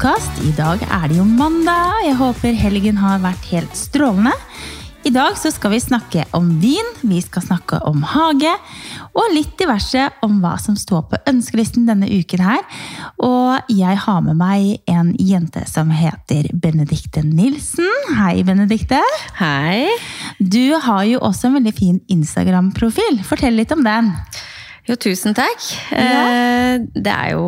podkast. I dag er det jo mandag. Jeg håper helgen har vært helt strålende. I dag så skal vi snakke om vin, vi skal snakke om hage, og litt diverse om hva som står på ønskelisten denne uken her. Og jeg har med meg en jente som heter Benedikte Nilsen. Hei, Benedikte. Hei. Du har jo også en veldig fin Instagram-profil. Fortell litt om den. Jo, tusen takk. Ja. Det er jo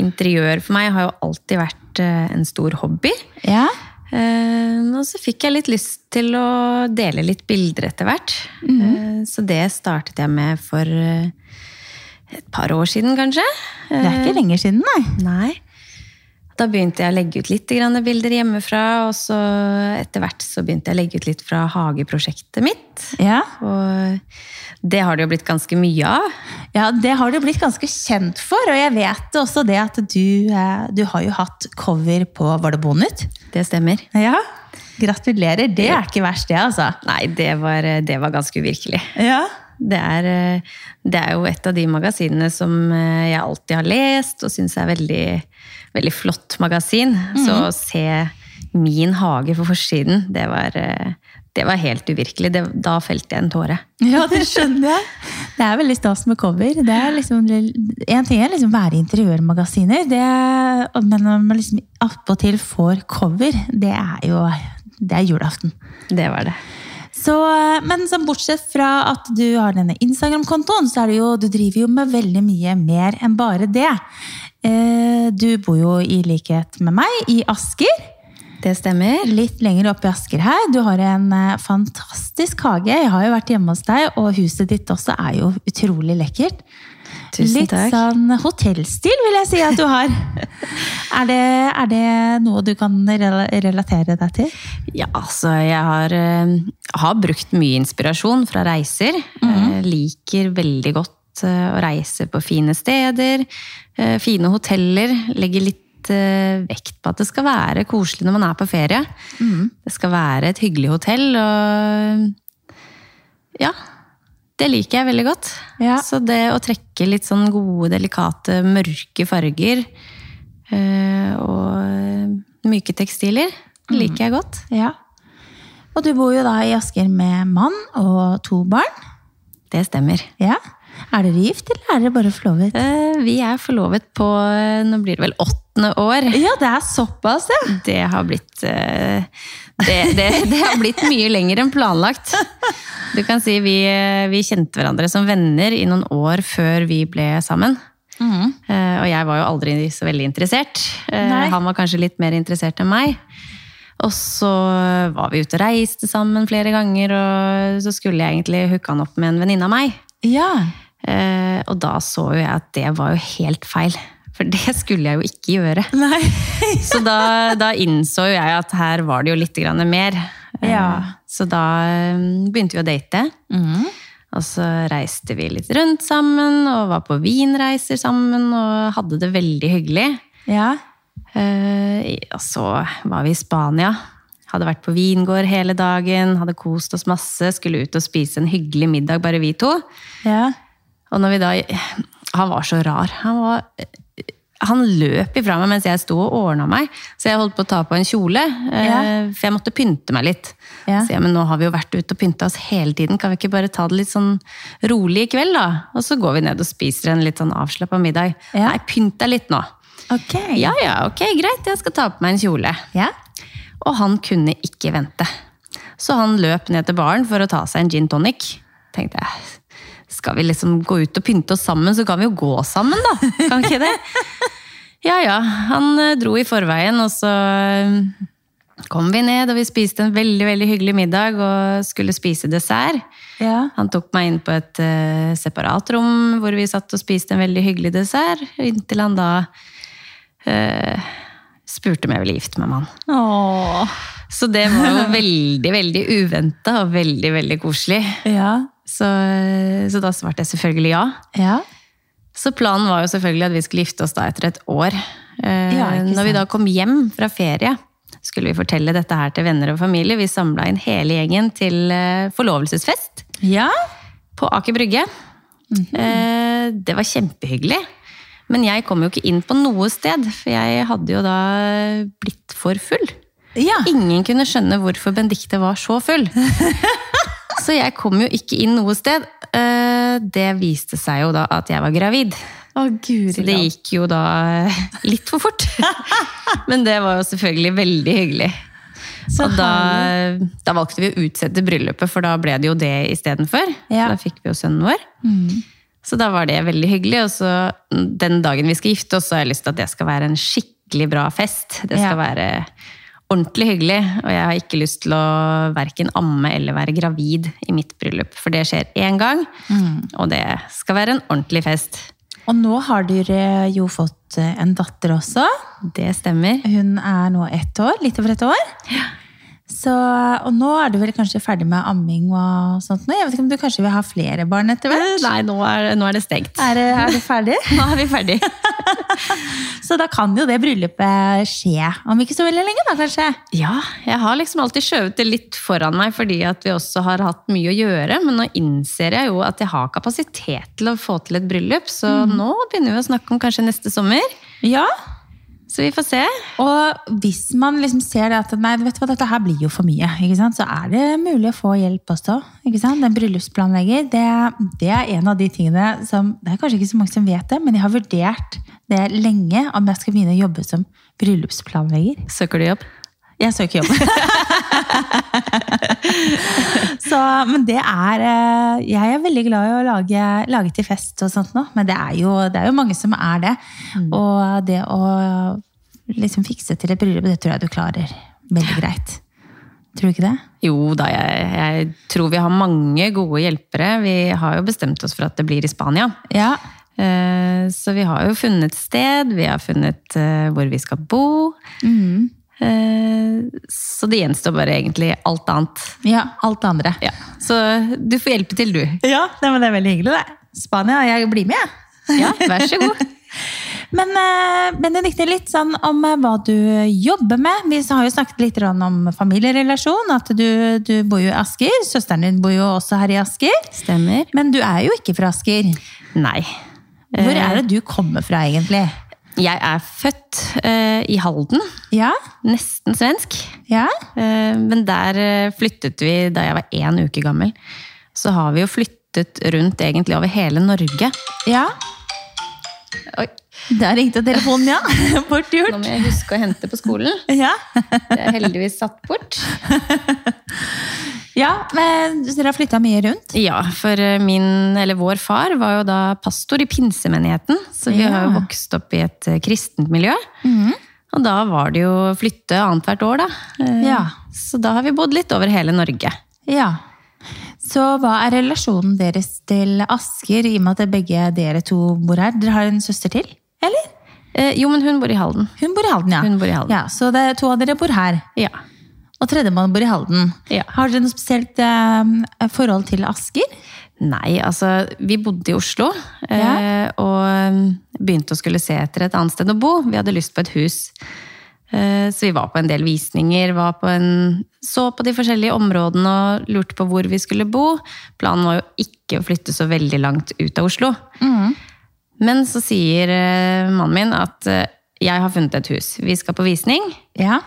interiør for meg. har jo alltid vært eh, en stor hobby. Ja, Eh, Og så fikk jeg litt lyst til å dele litt bilder etter hvert. Eh, Så det startet jeg med for eh, et par år siden, kanskje. Det er ikke lenger siden, nei. Nei. Da begynte jeg å legge ut litt bilder hjemmefra, og så etter hvert så begynte jeg å legge ut litt fra hageprosjektet mitt. Ja. Og det har det jo blitt ganske mye av. Ja, det har du blitt ganske kjent for, og jeg vet også det at du, eh, du har jo hatt cover på Var det Bonut? Det stemmer. Ja. Gratulerer, det er ikke verst det, altså. Nei, det var, det var ganske uvirkelig. Ja. Det er, eh, det er jo et av de magasinene som eh, jeg alltid har lest og syns er veldig, veldig flott magasin. Så å se min hage på forsiden, det var, eh, det var helt uvirkelig. Det, da felte jeg en tåre. Ja, det skjønner jeg. Det er veldig stas med cover. Det er liksom, en ting er liksom være interiørmagasiner, det, men når man liksom attpåtil får cover, det er jo det er julaften. Det var det. Så, men så bortsett fra at du har denne Instagram-kontoen, så er det jo, du driver jo med veldig mye mer enn bare det. Eh, Du bor jo i likhet med meg i Asker. Det stemmer. Litt lenger oppe i Asker her. Du har en eh, fantastisk hage. Jeg har jo vært hjemme hos deg, og huset ditt også er jo utrolig lekkert. Tusen Litt takk. sånn hotellstil, vil jeg si at du har. er, det, er det noe du kan relatere deg til? Ja, altså jeg har, eh, har brukt mye inspirasjon fra reiser. Eh, liker veldig godt å reise på fine steder, fine hoteller. Legger litt eh, vekt på at det skal være koselig når man er på ferie. Det skal være et hyggelig hotell, og ja, det liker jeg veldig godt. Ja. Så det å trekke litt sånn gode, delikate, mørke farger eh, og myke tekstiler liker jeg godt. Ja. Og du bor jo da i Asker med mann og to barn. Det stemmer. Ja. Er dere gift, eller er dere bare forlovet? Eh, Vi er forlovet på eh, nå blir det vel åttende år. Ja, det er såpass, ja. Det har blitt eh, det, det, det har blitt mye lenger enn planlagt. Du kan si vi, eh, vi kjente hverandre som venner i noen år før vi ble sammen. Eh, Og jeg var jo aldri så veldig interessert. Eh, Han var kanskje litt mer interessert enn meg. Og så var vi ute og reiste sammen flere ganger, og så skulle jeg egentlig hooke han opp med en venninne av meg. Ja. Eh, og da så jo jeg at det var jo helt feil. For det skulle jeg jo ikke gjøre. Så da, da innså jo jeg at her var det jo litt grann mer. Eh, Ja. Så da eh, begynte vi å date. Mm. Og så reiste vi litt rundt sammen, og var på vinreiser sammen, og hadde det veldig hyggelig. Ja. Og så var vi i Spania. Hadde vært på vingård hele dagen, hadde kost oss masse. Skulle ut og spise en hyggelig middag, bare vi to. Ja. Og når vi da Han var så rar. Han, var, han løp ifra meg mens jeg sto og ordna meg. Så jeg holdt på å ta på en kjole, eh, Ja. for jeg måtte pynte meg litt. Ja. Så jeg, men nå har vi jo vært ute og pynta oss hele tiden, kan vi ikke bare ta det litt sånn rolig i kveld, da? Og så går vi ned og spiser en litt sånn avslappa middag. Ja. Nei, pynt deg litt nå. Ok. Ja ja, ok, greit, jeg skal ta på meg en kjole. Ja. Og han kunne ikke vente. Så han løp ned til baren for å ta seg en gin tonic. Tenkte jeg, skal vi liksom gå ut og pynte oss sammen, så kan vi jo gå sammen, da. Kan ikke det? Ja ja, han eh, dro i forveien, og så eh, kom vi ned, og vi spiste en veldig, veldig hyggelig middag, og skulle spise dessert. Ja. Han tok meg inn på et uh, separat rom, hvor vi satt og spiste en veldig hyggelig dessert, inntil han da uh, spurte om jeg ville gifte meg med han. Åh. Så det var jo veldig, veldig uventa og veldig, veldig koselig. Ja. Så, så da svarte jeg selvfølgelig ja. Ja. Så planen var jo selvfølgelig at vi skulle gifte oss da etter et år. Eh, Ja, Når vi da kom hjem fra ferie, skulle vi fortelle dette her til venner og familie. Vi samla inn hele gjengen til eh, forlovelsesfest Ja. på Aker Brygge. Mhm. Eh, Det var kjempehyggelig. Men jeg kom jo ikke inn på noe sted, for jeg hadde jo da blitt for full. Ja. Ingen kunne skjønne hvorfor Bendikte var så full. Så jeg kom jo ikke inn noe sted. Eh, Det viste seg jo da at jeg var gravid. Å, guri Så det gikk jo da eh, litt for fort. Men det var jo selvfølgelig veldig hyggelig. Så og da, da valgte vi å utsette bryllupet, for da ble det jo det istedenfor. Ja. Da fikk vi jo sønnen vår. Mm. Så da var det veldig hyggelig. Og så den dagen vi skal gifte oss, så har jeg lyst til at det skal være en skikkelig bra fest. Det skal Ja. være ordentlig hyggelig. Og jeg har ikke lyst til å verken amme eller være gravid i mitt bryllup. For det skjer én gang, Mm. og det skal være en ordentlig fest. Og nå har dere jo fått en datter også. Det stemmer. Hun er nå ett år, litt over et år. Så, og nå er du vel kanskje ferdig med amming og sånt nå? Jeg vet ikke om du kanskje vil ha flere barn etter hvert? Nei, nå er, nå er det stengt. Er, er du ferdig? Nå er vi ferdig. Så da kan jo det bryllupet skje om ikke så veldig lenge, da kanskje? Ja, jeg har liksom alltid skjøvet det litt foran meg fordi at vi også har hatt mye å gjøre. Men nå innser jeg jo at jeg har kapasitet til å få til et bryllup, så nå begynner vi å snakke om kanskje neste sommer. Ja. Så vi får se. Og hvis man liksom ser det at nei, vet du hva, dette her blir jo for mye, så er det mulig å få hjelp også. Ikke sant? Den bryllupsplanlegger, det, det er en av de tingene som Det er kanskje ikke så mange som vet det, men jeg har vurdert det lenge om jeg skal begynne å jobbe som bryllupsplanlegger. Søker du jobb? Jeg søker jobb. så, men det er eh, Jeg er veldig glad i å lage, lage til fest og sånt nå, men det er jo, det er jo mange som er det. Og det å liksom fikse til et bryllup, det tror jeg du klarer veldig greit. Tror du ikke det? Jo da, jeg, jeg tror vi har mange gode hjelpere. Vi har jo bestemt oss for at det blir i Spania. Ja. Eh, Så vi har jo funnet sted, vi har funnet eh, hvor vi skal bo. Mhm. Eh, Så det gjenstår bare egentlig alt annet. ja. Alt det andre. Ja. Så du får hjelpe til, du. Ja, det er veldig hyggelig, det. Spania, jeg blir med, jeg. Ja, vær så god. Men eh, Benedikte, litt sånn om eh, hva du jobber med. Vi har jo snakket litt om familierelasjon. At du, du bor jo i Asker. Søsteren din bor jo også her i Asker. Stemmer. Men du er jo ikke fra Asker. Nei. Hvor er det du kommer fra, egentlig? Jeg er født uh, i Halden. Ja? Nesten svensk. Ja? Uh, men der eh, flyttet vi da jeg var én uke gammel. Så har vi jo flyttet rundt egentlig over hele Norge. Ja? Oi, Der ringte telefonen, ja. Bort nå må jeg huske å hente på skolen. Ja. Det er heldigvis satt bort. ja, men dere har flytta mye rundt? Ja, for eh, min, eller vår far var jo da pastor i pinsemenigheten. Så vi Ja. har jo vokst opp i et eh, kristent miljø. Mhm. Og da var det jo flytte annethvert år, da. Eh, Ja. Så da har vi bodd litt over hele Norge. Ja. Så hva er relasjonen deres til Asker, i og med at begge dere to bor her? Dere har en søster til, eller? Eh, jo, men hun bor i Halden. Hun bor i Halden, ja. Hun bor i Halden. ja så det er to av dere bor her. Ja. Og tredjemann bor i Halden. Ja. Har dere noe spesielt eh, forhold til Asker? Nei, altså, vi bodde i Oslo. Ja. eh, Og mm, begynte å skulle se etter et annet sted å bo. Vi hadde lyst på et hus. Eh, Så vi var på en del visninger, var på en, så på de forskjellige områdene og lurte på hvor vi skulle bo. Planen var jo ikke å flytte så veldig langt ut av Oslo. Men så sier eh, mannen min at eh, jeg har funnet et hus. Vi skal på visning. Ja.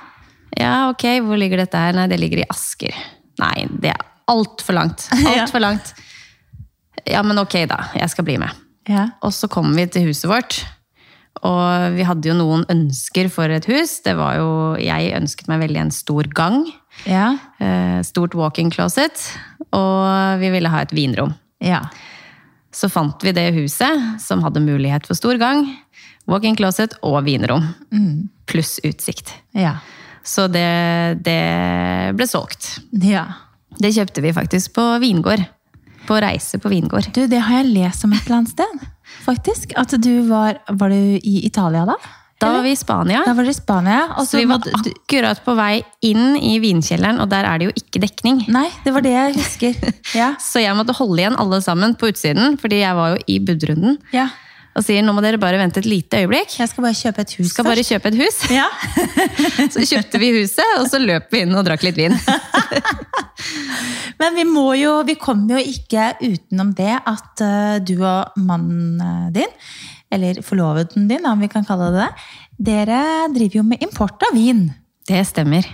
Ja, ok, hvor ligger dette her? Nei, det ligger i Asker. Nei, det er altfor langt. Altfor langt. Ja, men ok da, jeg skal bli med. Ja. Og så kom vi til huset vårt. Og vi hadde jo noen ønsker for et hus. Det var jo, jeg ønsket meg veldig en stor gang. Ja. eh, Stort walk-in closet. Og vi ville ha et vinrom. Ja. Så fant vi det huset som hadde mulighet for stor gang. Walk-in closet og vinrom. Pluss utsikt. Ja. Så det, det ble solgt. ja. Det kjøpte vi faktisk på vingård. På reise på vingård. Du, det har jeg lest om et eller annet sted. Faktisk. At du var Var du i Italia da? Da var vi i Spania. Da var i Spania. Også Så vi var akkurat på vei inn i vinkjelleren, og der er det jo ikke dekning. Nei, det var det jeg husker. Ja. Så jeg måtte holde igjen alle sammen på utsiden, fordi jeg var jo i budrunden. ja. Og sier nå må dere bare vente et lite øyeblikk. Jeg skal bare kjøpe et hus Skal bare kjøpe et hus. Ja. Så kjøpte vi huset, og så løp vi inn og drakk litt vin. Men vi må jo, vi kommer jo ikke utenom det at eh, du og mannen eh, din eller forloveden din, om vi kan kalle det det, dere driver jo med import av vin. Det stemmer.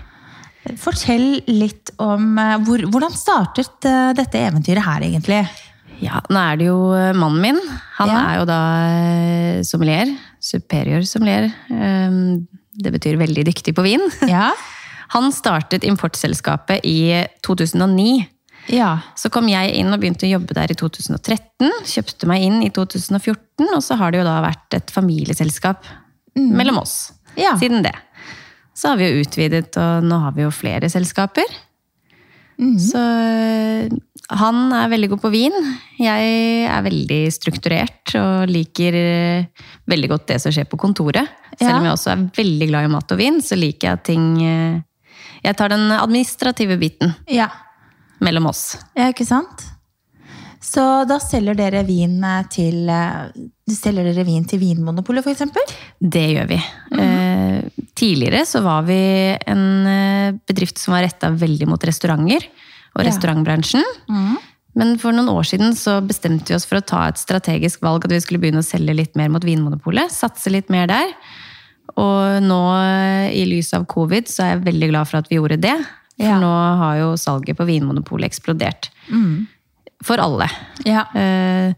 Fortell litt om eh, hvor, hvordan startet dette eventyret her, egentlig? Ja, nå er det jo eh, mannen min. Han Ja. er jo da eh, sommelier. Superior sommelier. Um, Det betyr veldig dyktig på vin. Ja. Han startet importselskapet i 2009. Ja. Så kom jeg inn og begynte å jobbe der i 2013. Kjøpte meg inn i 2014, og så har det jo da vært et familieselskap mellom oss Ja. siden det. Så har vi jo utvidet, og nå har vi jo flere selskaper. Så øh, han er veldig god på vin. Jeg er veldig strukturert og liker øh, veldig godt det som skjer på kontoret. Selv om jeg også er veldig glad i mat og vin, så liker jeg ting øh, Jeg tar den administrative biten ja. mellom oss. Ja, ikke sant? Så da selger dere vin eh, til eh, Selger dere vin til Vinmonopolet, f.eks.? Det gjør vi. eh, tidligere så var vi en eh, bedrift som var retta veldig mot restauranter og Ja. restaurantbransjen. Men for noen år siden så bestemte vi oss for å ta et strategisk valg at vi skulle begynne å selge litt mer mot Vinmonopolet. Satse litt mer der. Og nå, eh, i lys av covid, så er jeg veldig glad for at vi gjorde det. For Ja. nå har jo salget på Vinmonopolet eksplodert. For alle. Ja. Eh,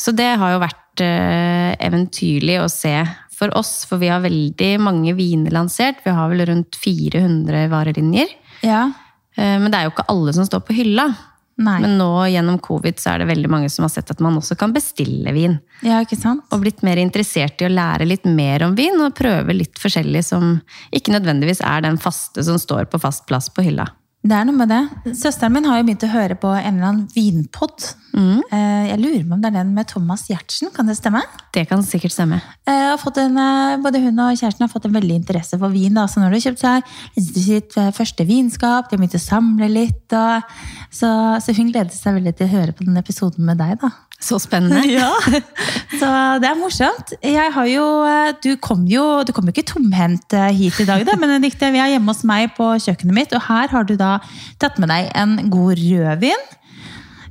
Så det har jo vært eh, eventyrlig å se for oss, for vi har veldig mange viner lansert. Vi har vel rundt 400 varelinjer. ja. Eh, Men det er jo ikke alle som står på hylla. Nei. Men nå gjennom covid så er det veldig mange som har sett at man også kan bestille vin. Ja, ikke sant? Og blitt mer interessert i å lære litt mer om vin og prøve litt forskjellig som ikke nødvendigvis er den faste som står på fast plass på hylla. Det er noe med det. Søsteren min har jo begynt å høre på en eller annen vinpod. Mm. Jeg lurer på om det er den med Thomas Giertsen, kan det stemme? Det kan sikkert stemme. Eh, har fått en, eh, både hun og kjæresten har fått en veldig interesse for vin. Da. Så nå har de kjøpt seg sitt eh, første vinskap, de har begynt å samle litt. Og, så, så hun gleder seg veldig til å høre på den episoden med deg. da. Så spennende. Så det er morsomt. Jo, eh, du kom jo du kom jo ikke tomhendt eh, hit i dag, da, Benedikte. Vi er hjemme hos meg på kjøkkenet mitt, og her har du da tatt med deg en god rødvin.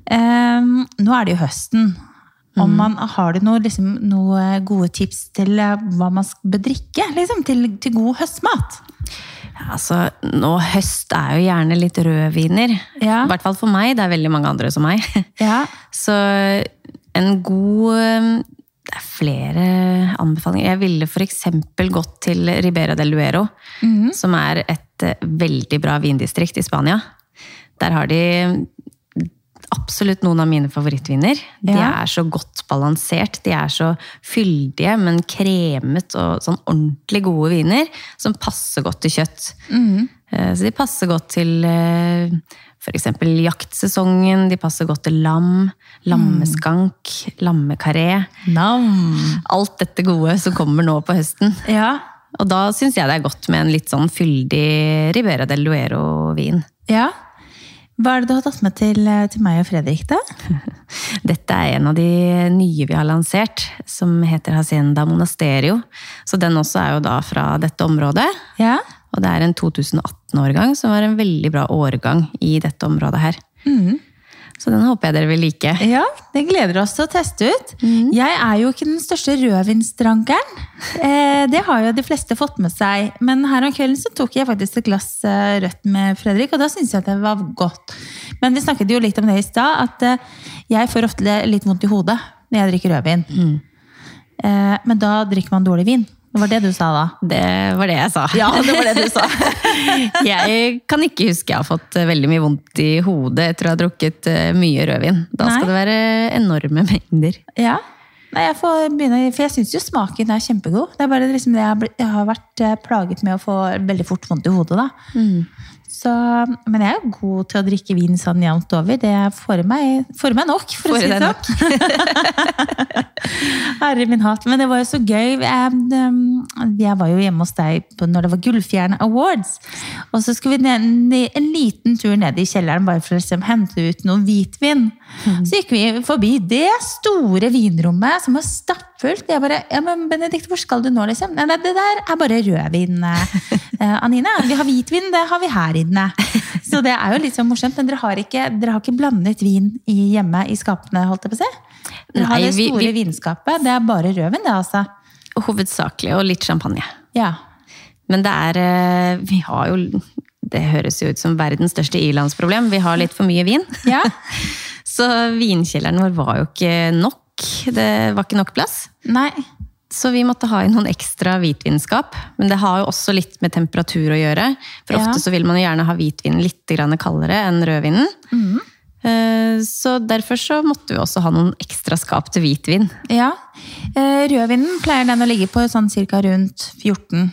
Um, nå er det jo høsten. Om man, har du noen liksom, noe gode tips til eh, hva man skal bedrikke liksom, til, til god høstmat? Ja, altså, nå høst er jo gjerne litt rødviner. Ja. I hvert fall for meg. Det er veldig mange andre som meg. Ja. Så en god eh, Det er flere anbefalinger. Jeg ville f.eks. gått til Ribera del Duero, som er et eh, veldig bra vindistrikt i Spania. Der har de absolutt noen av mine favorittviner. De Ja. er så godt balansert. De er så fyldige, men kremet og sånn ordentlig gode viner som passer godt til kjøtt. Eh, Så de passer godt til eh, f.eks. jaktsesongen. De passer godt til lam, lammeskank, lammekaré. Nam. Alt dette gode som kommer nå på høsten. Ja. Og da syns jeg det er godt med en litt sånn fyldig Ribera del Luero-vin. ja. Hva er det du har tatt med til, til meg og Fredrik, da? Dette er en av de nye vi har lansert, som heter Hacienda Monasterio. Så den også er jo da fra dette området. Ja. Og det er en 2018-årgang, som var en veldig bra årgang i dette området her. Så den håper jeg dere vil like. Ja, det gleder oss til å teste ut. Jeg er jo ikke den største rødvinsdrankeren. Eh, det har jo de fleste fått med seg. Men her om kvelden så tok jeg faktisk et glass eh, rødt med Fredrik, og da syntes jeg at det var godt. Men vi snakket jo litt om det i stad, at eh, jeg får ofte litt vondt i hodet når jeg drikker rødvin. Eh, men da drikker man dårlig vin. Det var det du sa da. Det var det jeg sa. Ja, det var det du sa. jeg kan ikke huske jeg har fått eh, veldig mye vondt i hodet etter å ha drukket eh, mye rødvin. Da Nei. skal det være enorme mengder. Ja. Nei, jeg får begynne, for jeg syns jo smaken er kjempegod. Det er bare liksom det jeg, har vært eh, plaget med å få veldig fort vondt i hodet. da. Så, men jeg er jo god til å drikke vin sånn jevnt over. Det får meg, får meg nok, for Får å si det sånn. Herre min hatt. Men det var jo så gøy. Jeg, um, jeg var jo hjemme hos deg på, når det var Gullfjern Awards. Og så skulle vi ned, ned, en liten tur ned i kjelleren bare for å liksom, hente ut noe hvitvin. Så gikk vi forbi det store vinrommet som var stappfullt. Jeg bare ja, men Benedikte, hvor skal du nå, liksom? Nei, det der er bare rødvin, eh, Anine. Vi har hvitvin, det har vi her inne. Så det er jo litt så morsomt. Men dere har ikke, dere har ikke blandet vin i, hjemme i skapene, holdt jeg på å si? Dere har Nei, det store vi- vinskapet. Det er bare rødvin, det, altså. Hovedsakelig, og litt champagne. Ja. Men det er eh, Vi har jo Det høres jo ut som verdens største ilandsproblem. Vi har litt for mye vin. Ja. Så vinkjelleren vår var jo ikke nok. Det var ikke nok plass. Nei. Så vi måtte ha inn noen ekstra hvitvinskap. Men det har jo også litt med temperatur å gjøre. For Ja. ofte så vil man jo gjerne ha hvitvinen litt kaldere enn rødvinen. Mm. Eh, Så derfor så måtte vi også ha noen ekstra skap til hvitvin. Ja. Eh, Rødvinen pleier den å ligge på sånn cirka rundt 14.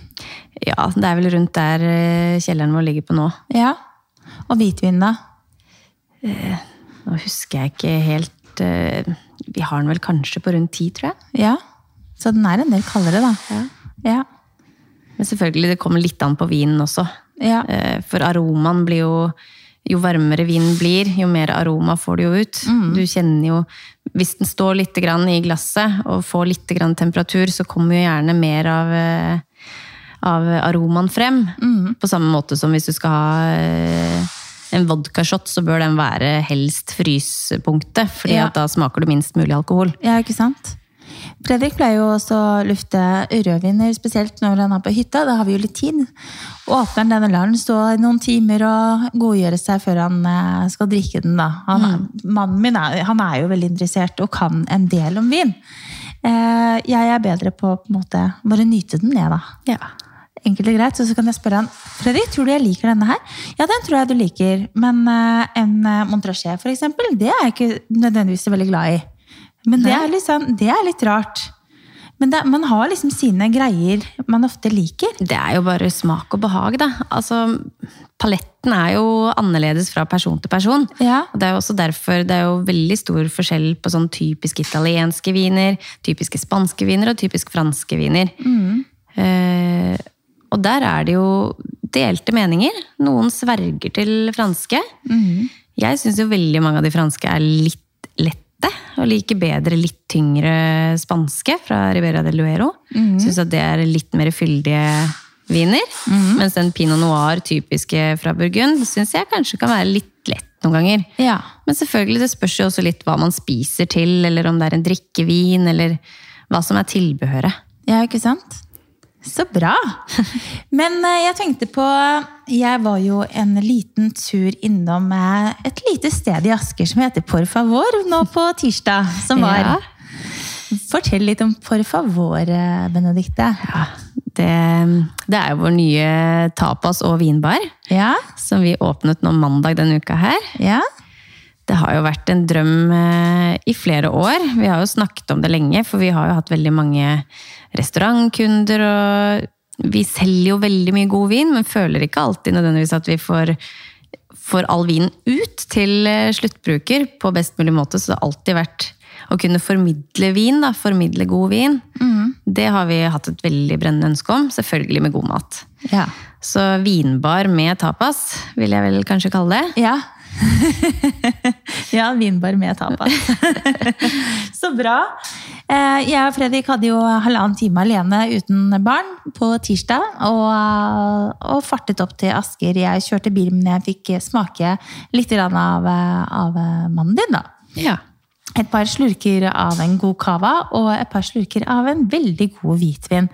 Ja, det er vel rundt der eh, kjelleren vår ligger på nå. Ja. Og hvitvin, da? Nå husker jeg ikke helt eh, Vi har den vel kanskje på rundt ti, tror jeg. Ja. Så den er en del kaldere, da. Ja. Ja. Men selvfølgelig, det kommer litt an på vinen også. Ja. Eh, For aromaen blir jo Jo varmere vinen blir, jo mer aroma får du jo ut. Du kjenner jo Hvis den står litt grann i glasset og får litt grann temperatur, så kommer jo gjerne mer av, eh, av aromaen frem. På samme måte som hvis du skal ha en vodkashot, så bør den være helst frysepunktet. fordi Ja. da smaker du minst mulig alkohol. Ja, ikke sant? Fredrik pleier jo også å lufte rødviner, spesielt når han er på hytta. Da har vi jo litt tid. Åpner han denne lar den stå i noen timer og godgjøre seg før han eh, skal drikke den. da. Han, mm. Mannen min er, han er jo veldig interessert og kan en del om vin. Eh, jeg er bedre på å på en måte bare nyte den, jeg, da. Ja. Enkelt og greit. Og så kan jeg spørre han Fredrik, tror du jeg liker denne her? Ja, den tror jeg du liker. Men eh, en eh, Montrachet, for eksempel, det er jeg ikke nødvendigvis veldig glad i. Men det er, sånn, det er litt rart. Men det, man har liksom sine greier man ofte liker. Det er jo bare smak og behag, da. Altså, paletten er jo annerledes fra person til person. Ja. Det er jo også derfor det er jo veldig stor forskjell på sånn typisk italienske viner, typiske spanske viner og typisk franske viner. Eh, og der er det jo delte meninger. Noen sverger til franske. Jeg syns jo veldig mange av de franske er litt lette, og liker bedre litt tyngre spanske fra Ribera del Duero. Syns at det er litt mer fyldige viner. Mens den pinot noir typiske fra Burgund syns jeg kanskje kan være litt lett noen ganger. Ja. Men selvfølgelig, det spørs jo også litt hva man spiser til, eller om det er en drikkevin, eller hva som er tilbehøret. Ja, ikke sant? Så bra! Men eh, jeg tenkte på Jeg var jo en liten tur innom eh, et lite sted i Asker som heter Por Favor nå på tirsdag. Som var. Ja. Fortell litt om Por Favor, Benedicte. Benedikte. Ja, det, det er jo vår nye tapas- og vinbar, Ja? som vi åpnet nå mandag denne uka her. Ja? Det har jo vært en drøm eh, i flere år. Vi har jo snakket om det lenge, for vi har jo hatt veldig mange restaurantkunder, og vi selger jo veldig mye god vin, men føler ikke alltid nødvendigvis at vi får, får all vinen ut til eh, sluttbruker på best mulig måte. Så det har alltid vært å kunne formidle vin, da, formidle god vin. Det har vi hatt et veldig brennende ønske om, selvfølgelig med god mat. Ja. Så vinbar med tapas, vil jeg vel kanskje kalle det. Ja. ja, vinbar med tapas. Så bra. Eh, Jeg og Fredrik hadde jo halvannen time alene uten barn på tirsdag. Og, og fartet opp til Asker. Jeg kjørte bil, men jeg fikk smake litt av, av mannen din. da. Ja. Et par slurker av en god cava og et par slurker av en veldig god hvitvin.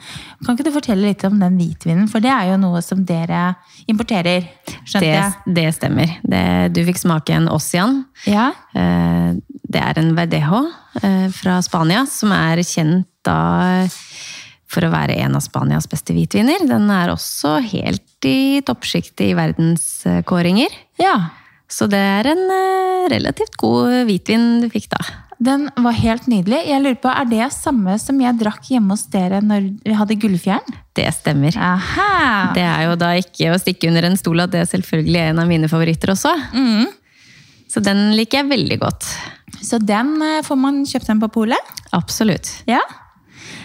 Kan ikke du fortelle litt om den hvitvinen? For det er jo noe som dere importerer. skjønte jeg. det stemmer. Det, du fikk smake en Ossian. Ja, Eh, Det er en Verdejo eh, fra Spania, som er kjent da for å være en av Spanias beste hvitviner. Den er også helt i toppsjiktet i verdenskåringer. ja. Så det er en eh, relativt god hvitvin du fikk da. Den var helt nydelig. Jeg lurer på, Er det samme som jeg drakk hjemme hos dere når vi hadde Gullfjern? Det stemmer. Aha! Det er jo da ikke å stikke under en stol at det er selvfølgelig en av mine favoritter også. Så den liker jeg veldig godt. Så den eh, får man kjøpt den på polet? Absolutt. Ja.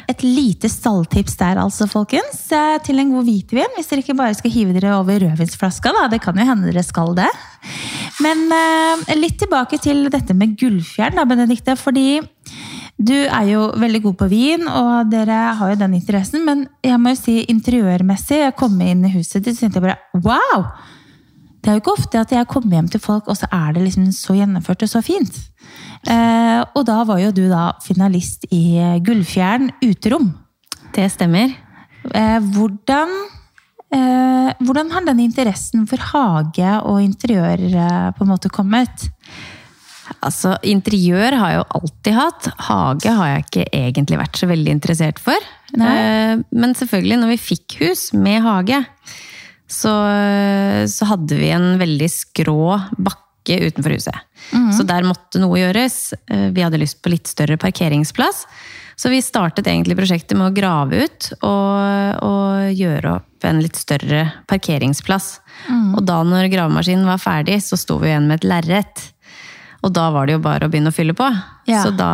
Et lite stalltips der, altså, folkens. eh, Til en god hvitvin. Hvis dere ikke bare skal hive dere over rødvinsflaska, da. Det kan jo hende dere skal det. Men eh, litt tilbake til dette med Gullfjern, da, Benedikte. Fordi du er jo veldig god på vin, og dere har jo den interessen. Men jeg må jo si interiørmessig, jeg kom inn i huset ditt, så tenkte jeg bare wow! det er jo ikke ofte at jeg kommer hjem til folk, og så er det liksom så gjennomført og så fint. Eh, og da var jo du da finalist i Gullfjern uterom. Det stemmer. Eh, hvordan, eh, hvordan har den interessen for hage og interiør på en måte kommet? Altså, Interiør har jeg jo alltid hatt. Hage har jeg ikke egentlig vært så veldig interessert for. Nei. Men selvfølgelig, når vi fikk hus med hage, så, så hadde vi en veldig skrå bakke utenfor huset. Så der måtte noe gjøres. Eh, Vi hadde lyst på litt større parkeringsplass. Så vi startet egentlig prosjektet med å grave ut og, og gjøre opp en litt større parkeringsplass. Og da når gravemaskinen var ferdig, så sto vi igjen med et lerret. Og da var det jo bare å begynne å fylle på. Ja. Så da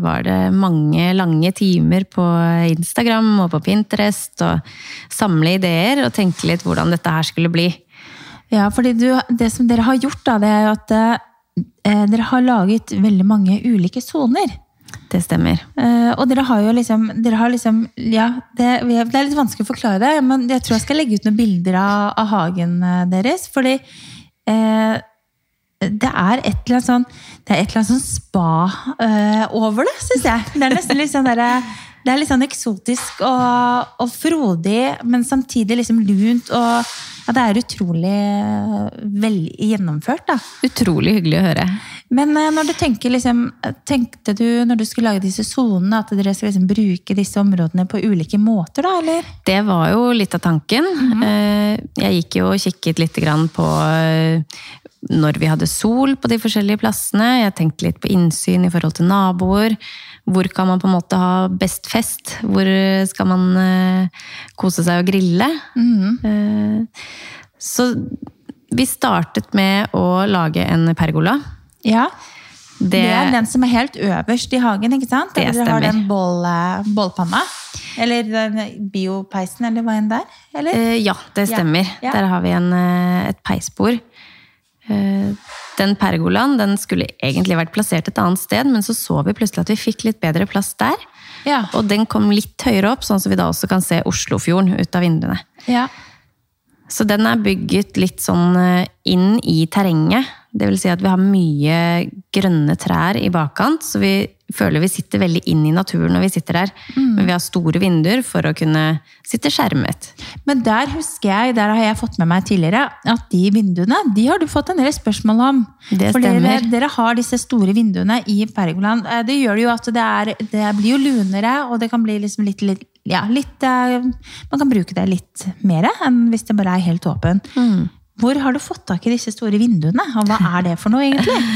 var det mange lange timer på Instagram og på Pinterest og samle ideer og tenke litt hvordan dette her skulle bli. Ja, fordi du, det som dere har gjort, da, det er jo at eh, dere har laget veldig mange ulike soner. Det stemmer. Eh, og dere har jo liksom, dere har liksom Ja, det, det er litt vanskelig å forklare det, men jeg tror jeg skal legge ut noen bilder av, av hagen eh, deres. Fordi eh, det er et eller annet sånn Det er et eller annet sånn spa eh, over det, syns jeg. Det er nesten litt sånn derre det er litt sånn eksotisk og, og frodig, men samtidig liksom lunt. og ja, Det er utrolig eh, vel gjennomført. da. Utrolig hyggelig å høre. Men eh, når du tenker, liksom, tenkte du når du skulle lage disse sonene, at dere skal liksom bruke disse områdene på ulike måter, da, eller? Det var jo litt av tanken. Eh, Jeg gikk jo og kikket litt grann på når vi hadde sol på de forskjellige plassene. Jeg tenkte litt på innsyn i forhold til naboer. Hvor kan man på en måte ha best fest? Hvor skal man kose seg og grille? Eh, Så vi startet med å lage en pergola. Ja. Det, Det, er den som er helt øverst i hagen, ikke sant? Det Der dere har den boll, bollpanna? Eller den biopeisen, eller hva enn det er? Eller? Eh, ja, det stemmer. Ja. Der har vi en, eh, et peisbord. Eh, Den pergolaen den skulle egentlig vært plassert et annet sted, men så så vi plutselig at vi fikk litt bedre plass der. Ja. Og den kom litt høyere opp, sånn at vi da også kan se Oslofjorden ut av vinduene. ja. Så den er bygget litt sånn eh, inn i terrenget. Det vil si at vi har mye grønne trær i bakkant, så vi føler vi sitter veldig inn i naturen når vi sitter der. Men vi har store vinduer for å kunne sitte skjermet. Men der husker jeg, der har jeg fått med meg tidligere, at de vinduene de har du fått en del spørsmål om. Det For dere, dere har disse store vinduene i pergolaen. Eh, Det gjør jo at det, er, det blir jo lunere, og det kan bli liksom litt, litt ja, litt, eh, Man kan bruke det litt mer enn hvis det bare er helt åpen. Hvor har du fått tak i disse store vinduene, og hva er det for noe egentlig?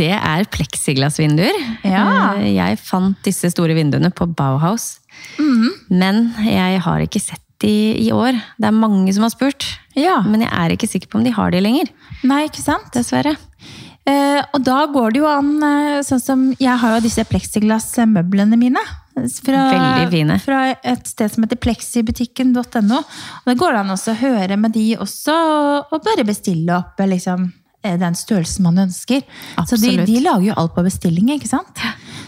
Det er pleksiglassvinduer. Ja. Eh, Jeg fant disse store vinduene på Bauhaus. Men jeg har ikke sett de i år. Det er mange som har spurt. Ja, Men jeg er ikke sikker på om de har de lenger. Nei, ikke sant? Dessverre. Eh, og da går det jo an, eh, sånn som jeg har jo disse pleksiglassmøblene mine. Fra, Veldig fine. Fra et sted som heter plexibutikken.no. Og det går an å høre med de også, og bare bestille opp liksom, den størrelsen man ønsker. Så de, de lager jo alt på bestilling, ikke sant?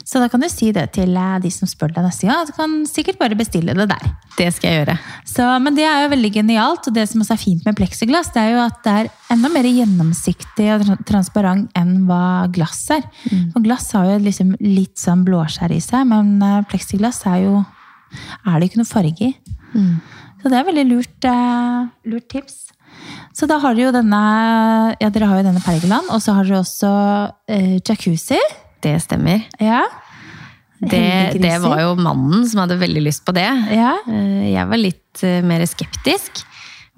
Så da kan du si det til eh, de som spør deg neste gang. Du kan sikkert bare bestille det der. Det skal jeg gjøre. Så, men det er jo veldig genialt, og det som også er fint med pleksiglass, det er jo at det er enda mer gjennomsiktig og tra- transparent enn hva glass er. For glass har jo liksom litt sånn blåskjær i seg, men eh, pleksiglass er jo er det ikke noe farge i. Så det er veldig lurt, uh, lurt tips. Så da har dere jo denne ja, dere har jo denne pergolaen, og så har dere også eh, jacuzzi. Det stemmer. Ja. Det, det var jo mannen som hadde veldig lyst på det. Ja. Eh, Jeg var litt eh, mer skeptisk.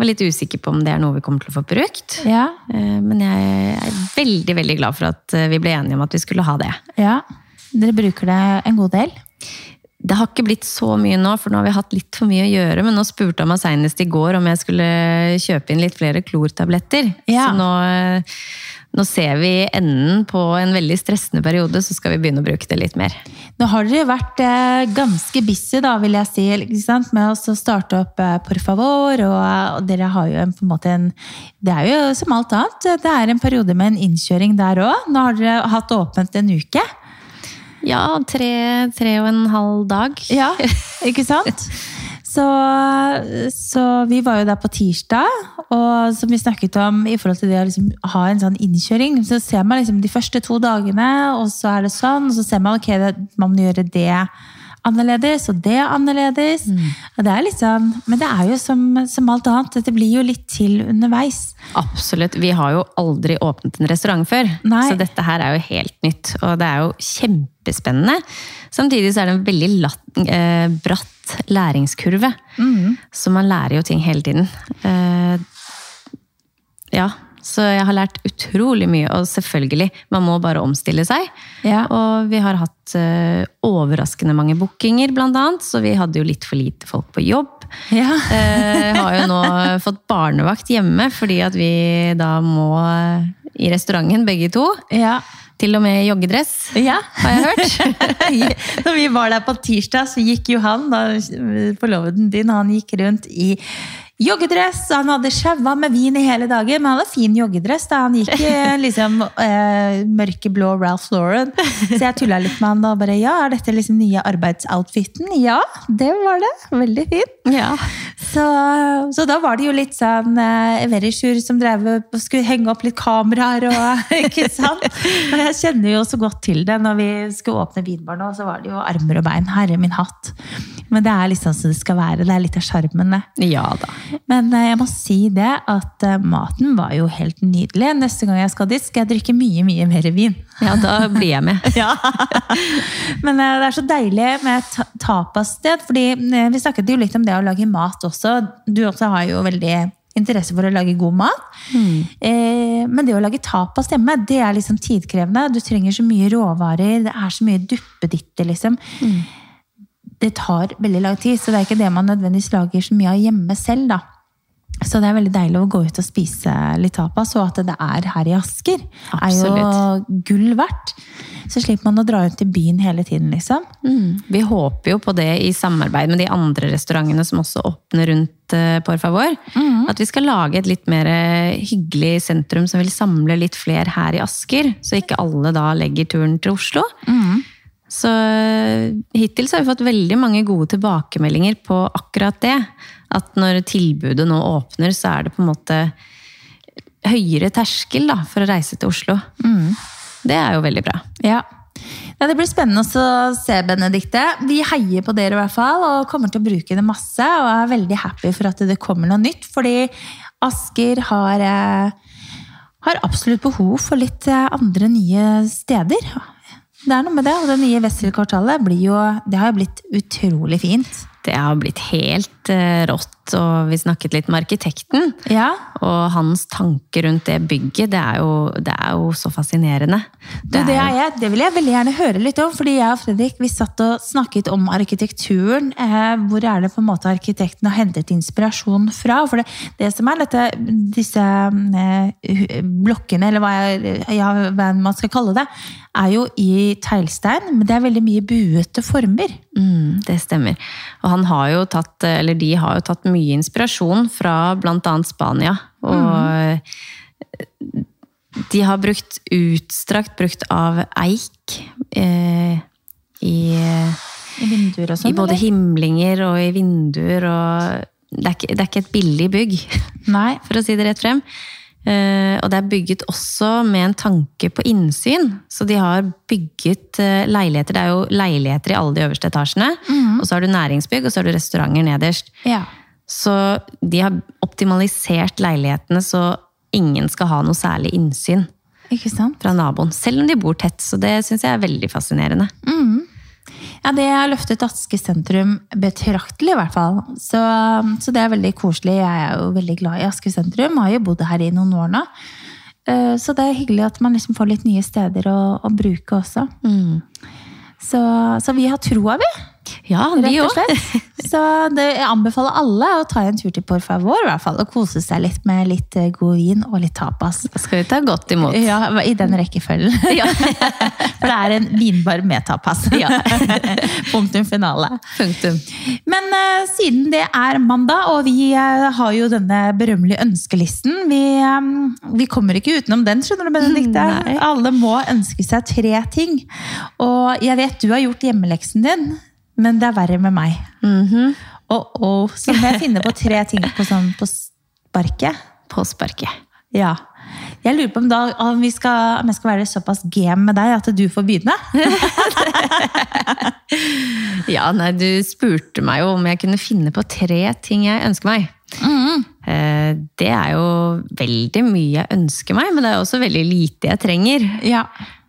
Var litt usikker på om det er noe vi kommer til å få brukt. Ja. Eh, Men jeg er veldig veldig glad for at vi ble enige om at vi skulle ha det. ja. Dere bruker det en god del. Det har ikke blitt så mye nå, for nå har vi hatt litt for mye å gjøre. Men nå spurte han meg senest i går om jeg skulle kjøpe inn litt flere klortabletter. Ja. Så nå, eh, nå ser vi enden på en veldig stressende periode, så skal vi begynne å bruke det litt mer. Nå har dere vært eh, ganske busy, da, vil jeg si, med å starte opp eh, Por favor. Og, og dere har jo en, på en måte en Det er jo som alt annet. Det er en periode med en innkjøring der òg. Nå har dere hatt åpent en uke. Ja, tre, tre og en halv dag. Ja, ikke sant? Så, så vi var jo der på tirsdag, og som vi snakket om i forhold til det å liksom ha en sånn innkjøring, så ser man liksom de første to dagene, og så er det sånn, og så ser man ok, det, man må gjøre det annerledes, og det er annerledes. Og det er liksom, men det er jo som, som alt annet, Dette blir jo litt til underveis. Absolutt. Vi har jo aldri åpnet en restaurant før, Nei. så dette her er jo helt nytt. Og det er jo kjempespennende. Samtidig så er det en veldig latt, eh, bratt læringskurve. Så man lærer jo ting hele tiden. Eh, ja, så jeg har lært utrolig mye, og selvfølgelig, man må bare omstille seg. Ja. Og vi har hatt uh, overraskende mange bookinger, blant annet, så vi hadde jo litt for lite folk på jobb. Ja. uh, har jo nå fått barnevakt hjemme, fordi at vi da må eh, i restauranten begge to. Ja. Til og med joggedress, Ja. har jeg hørt. Når vi var der på tirsdag, så gikk jo han, da, forloveden din, han gikk rundt i joggedress. Han hadde sjaua med vin i hele dagen, men han hadde fin joggedress. da Han gikk i liksom eh, mørkeblå Ralph Lauren. Så jeg tulla litt med han da. bare, ja, Er dette liksom nye arbeidsoutfiten? Ja, det var det. Veldig fin. Ja. Så, så da var det jo litt sånn eh, Verisjur som drev og skulle henge opp litt kameraer og ikke sant? Og jeg kjenner jo så godt til det. Når vi skulle åpne vinbar nå, så var det jo armer og bein. Herre min hatt. Men det er liksom som det skal være. Det er litt av sjarmen, det. ja da. Men eh, jeg må si det at eh, maten var jo helt nydelig. Neste gang jeg skal dit, skal jeg drikke mye, mye mer vin. Ja, da blir jeg med. Ja. Men eh, det er så deilig med et tapassted, fordi eh, vi snakket jo litt om det å lage mat også. Du også har jo veldig interesse for å lage god mat. Eh, men det å lage tapas hjemme, det er liksom tidkrevende. Du trenger så mye råvarer, det er så mye duppeditter, liksom. Det tar veldig lang tid, så det er ikke det man nødvendigvis lager så mye av hjemme selv, da. Så det er veldig deilig å gå ut og spise litt tapas, og at det er her i Asker. er jo gull verdt. Så slipper man å dra rundt i byen hele tiden, liksom. Mm. Vi håper jo på det i samarbeid med de andre restaurantene som også åpner rundt eh, Por Favor. At vi skal lage et litt mer eh, hyggelig sentrum som vil samle litt flere her i Asker. Så ikke alle da legger turen til Oslo. Så eh, hittil så har vi fått veldig mange gode tilbakemeldinger på akkurat det. At når tilbudet nå åpner, så er det på en måte høyere terskel da, for å reise til Oslo. Det er jo veldig bra. Ja. Ja, det blir spennende å se, Benedikte. Vi heier på dere i hvert fall, og kommer til å bruke det masse. Og er veldig happy for at det kommer noe nytt, fordi Asker har, eh, har absolutt behov for litt eh, andre nye steder. Det er noe med det, og det nye Wessel-kvartalet blir jo, det har jo blitt utrolig fint. Det har blitt helt eh, rått, og vi snakket litt med arkitekten. Ja, Og hans tanker rundt det bygget, det er jo, det er jo så fascinerende. Det, er jeg, det vil jeg veldig gjerne høre litt om, fordi jeg og Fredrik vi satt og snakket om arkitekturen. Eh, hvor er det på en måte arkitekten har hentet inspirasjon fra? For det, det som er dette, disse eh, blokkene, eller hva, jeg, ja, hva man skal kalle det, er jo i teglstein, men det er veldig mye buete former. Mm, det stemmer. Og han har jo tatt, eller de har jo tatt mye inspirasjon fra annet Spania. Og de har brukt utstrakt brukt av eik eh, i, I vinduer og i sånn. både eller? himlinger og i vinduer. og det er, ikke, det er ikke et billig bygg, Nei. for å si det rett frem. Eh, og det er bygget også med en tanke på innsyn. Så de har bygget eh, leiligheter. Det er jo leiligheter i alle de øverste etasjene. Og så har du næringsbygg, og så har du restauranter nederst. Ja. Så de har optimalisert leilighetene så ingen skal ha noe særlig innsyn fra naboen. Selv om de bor tett. Så det syns jeg er veldig fascinerende. Ja, det har løftet Aske sentrum betraktelig, i hvert fall. Så, så det er veldig koselig. Jeg er jo veldig glad i Aske sentrum. Har jo bodd her i noen år nå. Eh, Så det er hyggelig at man liksom får litt nye steder å, å bruke også. Så, så vi har troa, vi. Ja, de òg. Så det, jeg anbefaler alle å ta en tur til Por Favor, i hvert fall. Og kose seg litt med litt eh, god vin og litt tapas. Skal vi ta godt imot. Ja, I den rekkefølgen. Ja. For det er en vinbar med tapas. Ja. Punktum finale. Punktum. Men uh, siden det er mandag, og vi uh, har jo denne berømmelige ønskelisten Vi, um, vi kommer ikke utenom den, skjønner du, Benedikte. Nei. Alle må ønske seg tre ting. Og jeg vet du har gjort hjemmeleksen din, men det er verre med meg. Mhm. Oh, oh. Så må jeg finne på tre ting på, sånn, på sparket. På sparket. Ja. Jeg lurer på om, da, om, vi skal, om jeg skal være såpass game med deg at du får begynne. ja, nei, du spurte meg jo om jeg kunne finne på tre ting jeg ønsker meg. Mm. Det er jo veldig mye jeg ønsker meg, men det er også veldig lite jeg trenger. Ja.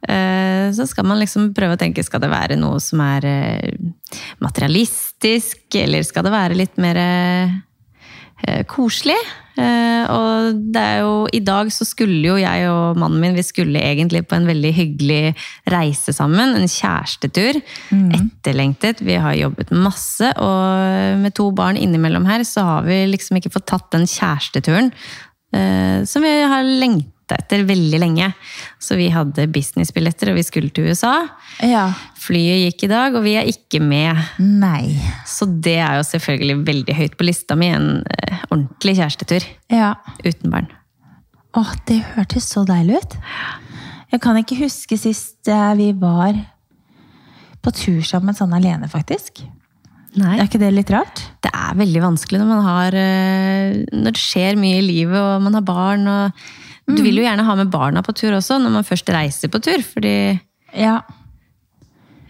Eh, så skal man liksom prøve å tenke skal det være noe som er eh, materialistisk, eller skal det være litt mer koselig? Og det er jo I dag så skulle jo jeg og mannen min vi skulle egentlig på en veldig hyggelig reise sammen. En kjærestetur. Mm. Etterlengtet. Vi har jobbet masse, og med to barn innimellom her så har vi liksom ikke fått tatt den kjæresteturen som vi har lengtet etter veldig lenge. Så vi hadde businessbilletter, og vi skulle til USA. Ja. Flyet gikk i dag, og vi er ikke med. Nei. Så det er jo selvfølgelig veldig høyt på lista mi. En eh, ordentlig kjærestetur. Ja. Uten barn. Åh, det hørtes så deilig ut. Jeg kan ikke huske sist eh, vi var på tur sammen sånn alene, faktisk. Nei. Er ikke det litt rart? Det er veldig vanskelig når man har eh, Når det skjer mye i livet, og man har barn og du vil jo mm. gjerne ha med barna på tur også, når man først reiser på tur, fordi Ja.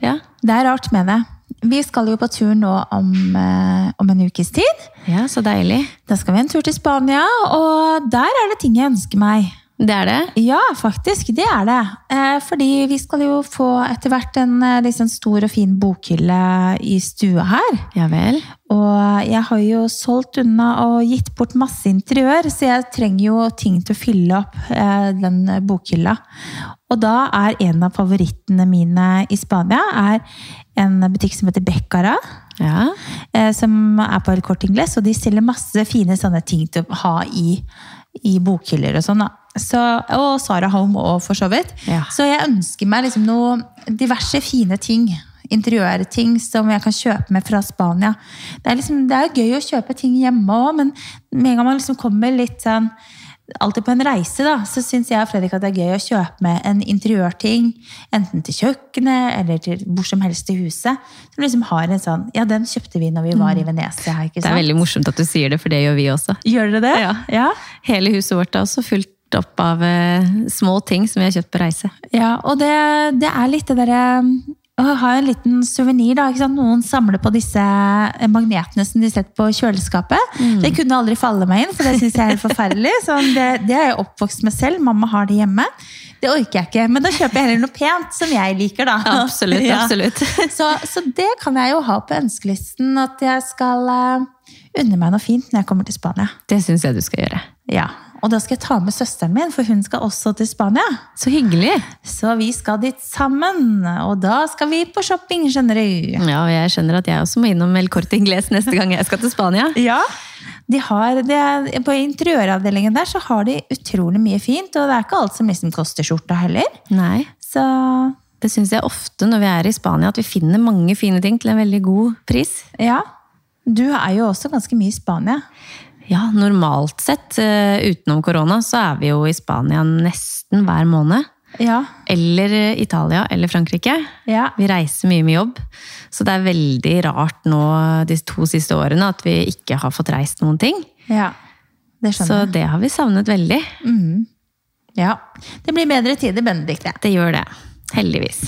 ja. Det er rart med det. Vi skal jo på tur nå om, eh, om, en ukes tid. Ja, så deilig. Da skal vi en tur til Spania, og der er det ting jeg ønsker meg. Det er det? Ja, faktisk. Det er det. Eh, fordi vi skal jo få etter hvert en eh, liksom, stor og fin bokhylle i stua her. Ja vel. Og jeg har jo solgt unna og gitt bort masse interiør, så jeg trenger jo ting til å fylle opp eh, den bokhylla. Og da er en av favorittene mine i Spania er en butikk som heter Beccara. Ja. Som er på El Corte Inglés, og de stiller masse fine sånne ting til å ha i, i bokhyller og sånn. da. Så, og Sara Holm òg, for så vidt. Ja. Så jeg ønsker meg liksom noe diverse fine ting. Interiørting som jeg kan kjøpe med fra Spania. Det er, liksom, det er gøy å kjøpe ting hjemme òg, men med en gang man liksom kommer litt sånn Alltid på en reise, da, så syns jeg og Fredrik at det er gøy å kjøpe med en interiørting. Enten til kjøkkenet eller til hvor som helst i huset. Som liksom har en sånn Ja, den kjøpte vi når vi var i Venezia. Ikke sant? Det er veldig morsomt at du sier det, for det gjør vi også. Gjør dere det? Ja. ja. Hele huset vårt er også fullt opp av uh, små ting som vi har kjøpt på reise. Ja, og det, det er litt det derre å ha en liten suvenir. Noen samler på disse magnetene som de setter på kjøleskapet. Mm. Det kunne aldri falle meg inn, for det syns jeg er helt forferdelig. Sånn, det, det, er jeg oppvokst med selv. Mamma har det hjemme. Det orker jeg ikke. Men da kjøper jeg heller noe pent som jeg liker, da. Absolutt, ja. absolutt. så, så, det kan jeg jo ha på ønskelisten. At jeg skal uh, unne meg noe fint når jeg kommer til Spania. Det syns jeg du skal gjøre. Ja, og da skal jeg ta med søsteren min, for hun skal også til Spania. Så hyggelig. Så vi skal dit sammen. Og da skal vi på shopping, skjønner du. Ja, og jeg skjønner at jeg også må innom El Corte Ingles neste gang jeg skal til Spania. ja, de har det, På interiøravdelingen der så har de utrolig mye fint, og det er ikke alt som liksom koster skjorta heller. Nei. Så det syns jeg ofte når vi er i Spania, at vi finner mange fine ting til en veldig god pris. Ja. Du er jo også ganske mye i Spania. Ja, normalt sett, uh, utenom korona, så er vi jo i Spania nesten hver måned. Ja. Eller eh, Italia eller Frankrike. Ja. Vi reiser mye med jobb. Så det er veldig rart nå de to siste årene at vi ikke har fått reist noen ting. Ja, det skjønner Så det har vi savnet veldig. Mm. Ja. Det blir bedre tider, Benedicte. Det gjør det. Heldigvis.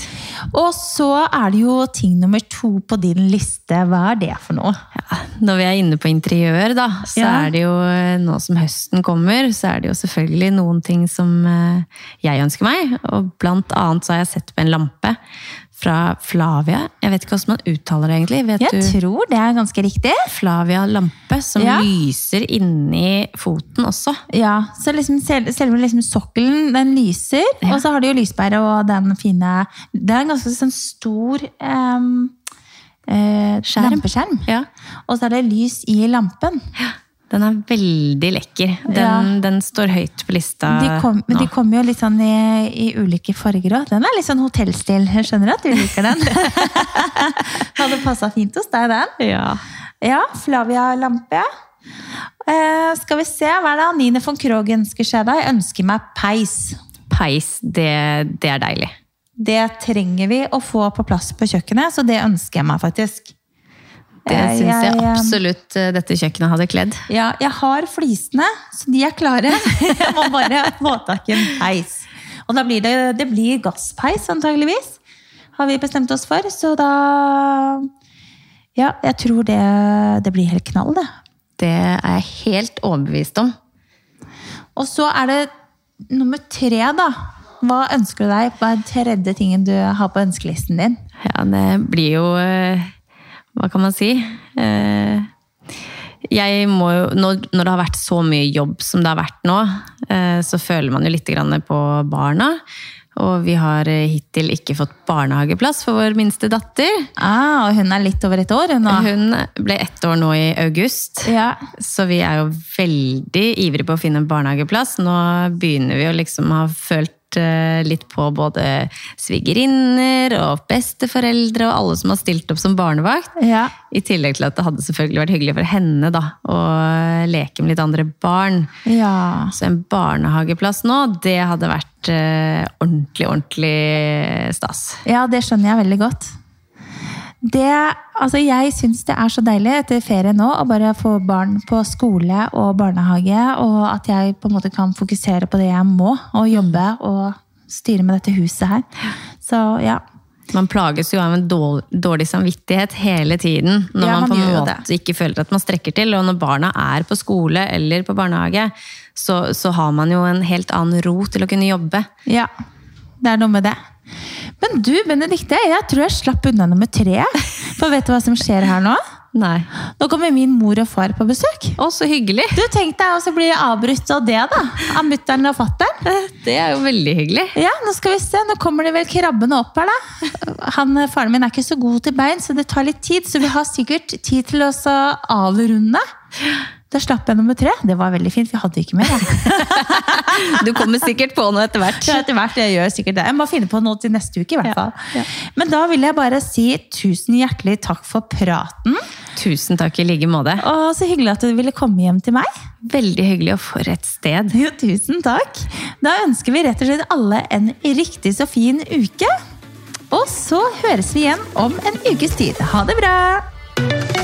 Og så er det jo ting nummer to på din liste. Hva er det for noe? Ja, når vi er inne på interiør, da, så ja. er det jo eh, nå som høsten kommer, så er det jo selvfølgelig noen ting som eh, jeg ønsker meg. Og blant annet så har jeg sett på en lampe fra Flavia. Jeg vet ikke hvordan man uttaler det egentlig. Vet jeg du? tror det er ganske riktig. Flavia lampe, som ja. lyser inni foten også. Ja, så liksom selve liksom sokkelen, den lyser. Ja. Og så har du jo lyspære og den fine Det er en ganske sånn stor um, uh, lampeskjerm. Ja. Og så er det lys i lampen. Ja. Den er veldig lekker. Den, ja. den står høyt på lista de kom, Men de kommer jo litt sånn i, i ulike farger òg. Den er litt sånn hotellstil. Jeg skjønner at du liker den. Hadde passa fint hos deg, den. Ja. ja Flavia Lampe. Eh, skal vi se, hva er det Nine von Krogh ønsker seg da? Jeg ønsker meg peis. Peis, det, det er deilig. Det trenger vi å få på plass på kjøkkenet, så det ønsker jeg meg faktisk. Det syns jeg absolutt eh, dette kjøkkenet hadde kledd. Ja, jeg har flisene, så de er klare. Jeg må bare få tak i en peis. Og da blir det, det blir gasspeis, antageligvis. Har vi bestemt oss for. Så da Ja, jeg tror det, det blir helt knall, det. Det er jeg helt overbevist om. Og så er det nummer tre, da. Hva ønsker du deg? Hva er den tredje tingen du har på ønskelisten din? Ja, det blir jo eh, Hva kan man si? Eh, Jeg må jo, når, det har vært så mye jobb som det har vært nå, eh, så føler man jo litt grann på barna. Og vi har eh, hittil ikke fått barnehageplass for vår minste datter. Ah, og hun er litt over et år nå. Hun ble ett år nå i august. Ja. Så vi er jo veldig ivrige på å finne en barnehageplass. Nå begynner vi å liksom ha følt eh, litt på både svigerinner og besteforeldre og alle som har stilt opp som barnevakt. ja. I tillegg til at det hadde selvfølgelig vært hyggelig for henne da, å leke med litt andre barn. Ja. Så en barnehageplass nå, det hadde vært eh, ordentlig, ordentlig stas. Ja, det skjønner jeg veldig godt. Det, altså jeg syns det er så deilig etter ferie nå å bare få barn på skole og barnehage, og at jeg på en måte kan fokusere på det jeg må, og jobbe og styre med dette huset her. Så ja. Man plages jo av en dårlig, samvittighet hele tiden når Ja, man, man på en måte ikke føler at man strekker til. Og når barna er på skole eller på barnehage, så, så har man jo en helt annen ro til å kunne jobbe. Ja, det er noe med det. Men du, Benedikte, jeg tror jeg slapp unna nummer tre. For vet du hva som skjer her nå? Nei. Nå kommer min mor og far på besøk. Å, så hyggelig! Du, Tenk deg å bli avbrutt av det, da. Av mutter'n og fatter'n. Det er jo veldig hyggelig. Ja, nå skal vi se. Nå kommer de vel krabbene opp her, da. Han, Faren min er ikke så god til bein, så det tar litt tid. Så vi har sikkert tid til å avrunde. Da slapp jeg nummer tre. Det var veldig fint, vi hadde ikke mer. Du kommer sikkert på noe etter hvert. Ja, etter hvert, jeg gjør sikkert det. Jeg må finne på noe til neste uke, i hvert Ja, ja. Men da vil jeg bare si tusen hjertelig takk for praten. Tusen takk i like måte. Og så hyggelig at du ville komme hjem til meg. Veldig hyggelig, og for et sted. Jo, tusen takk. Da ønsker vi rett og slett alle en riktig så fin uke. Og så høres vi igjen om en ukes tid. Ha det bra!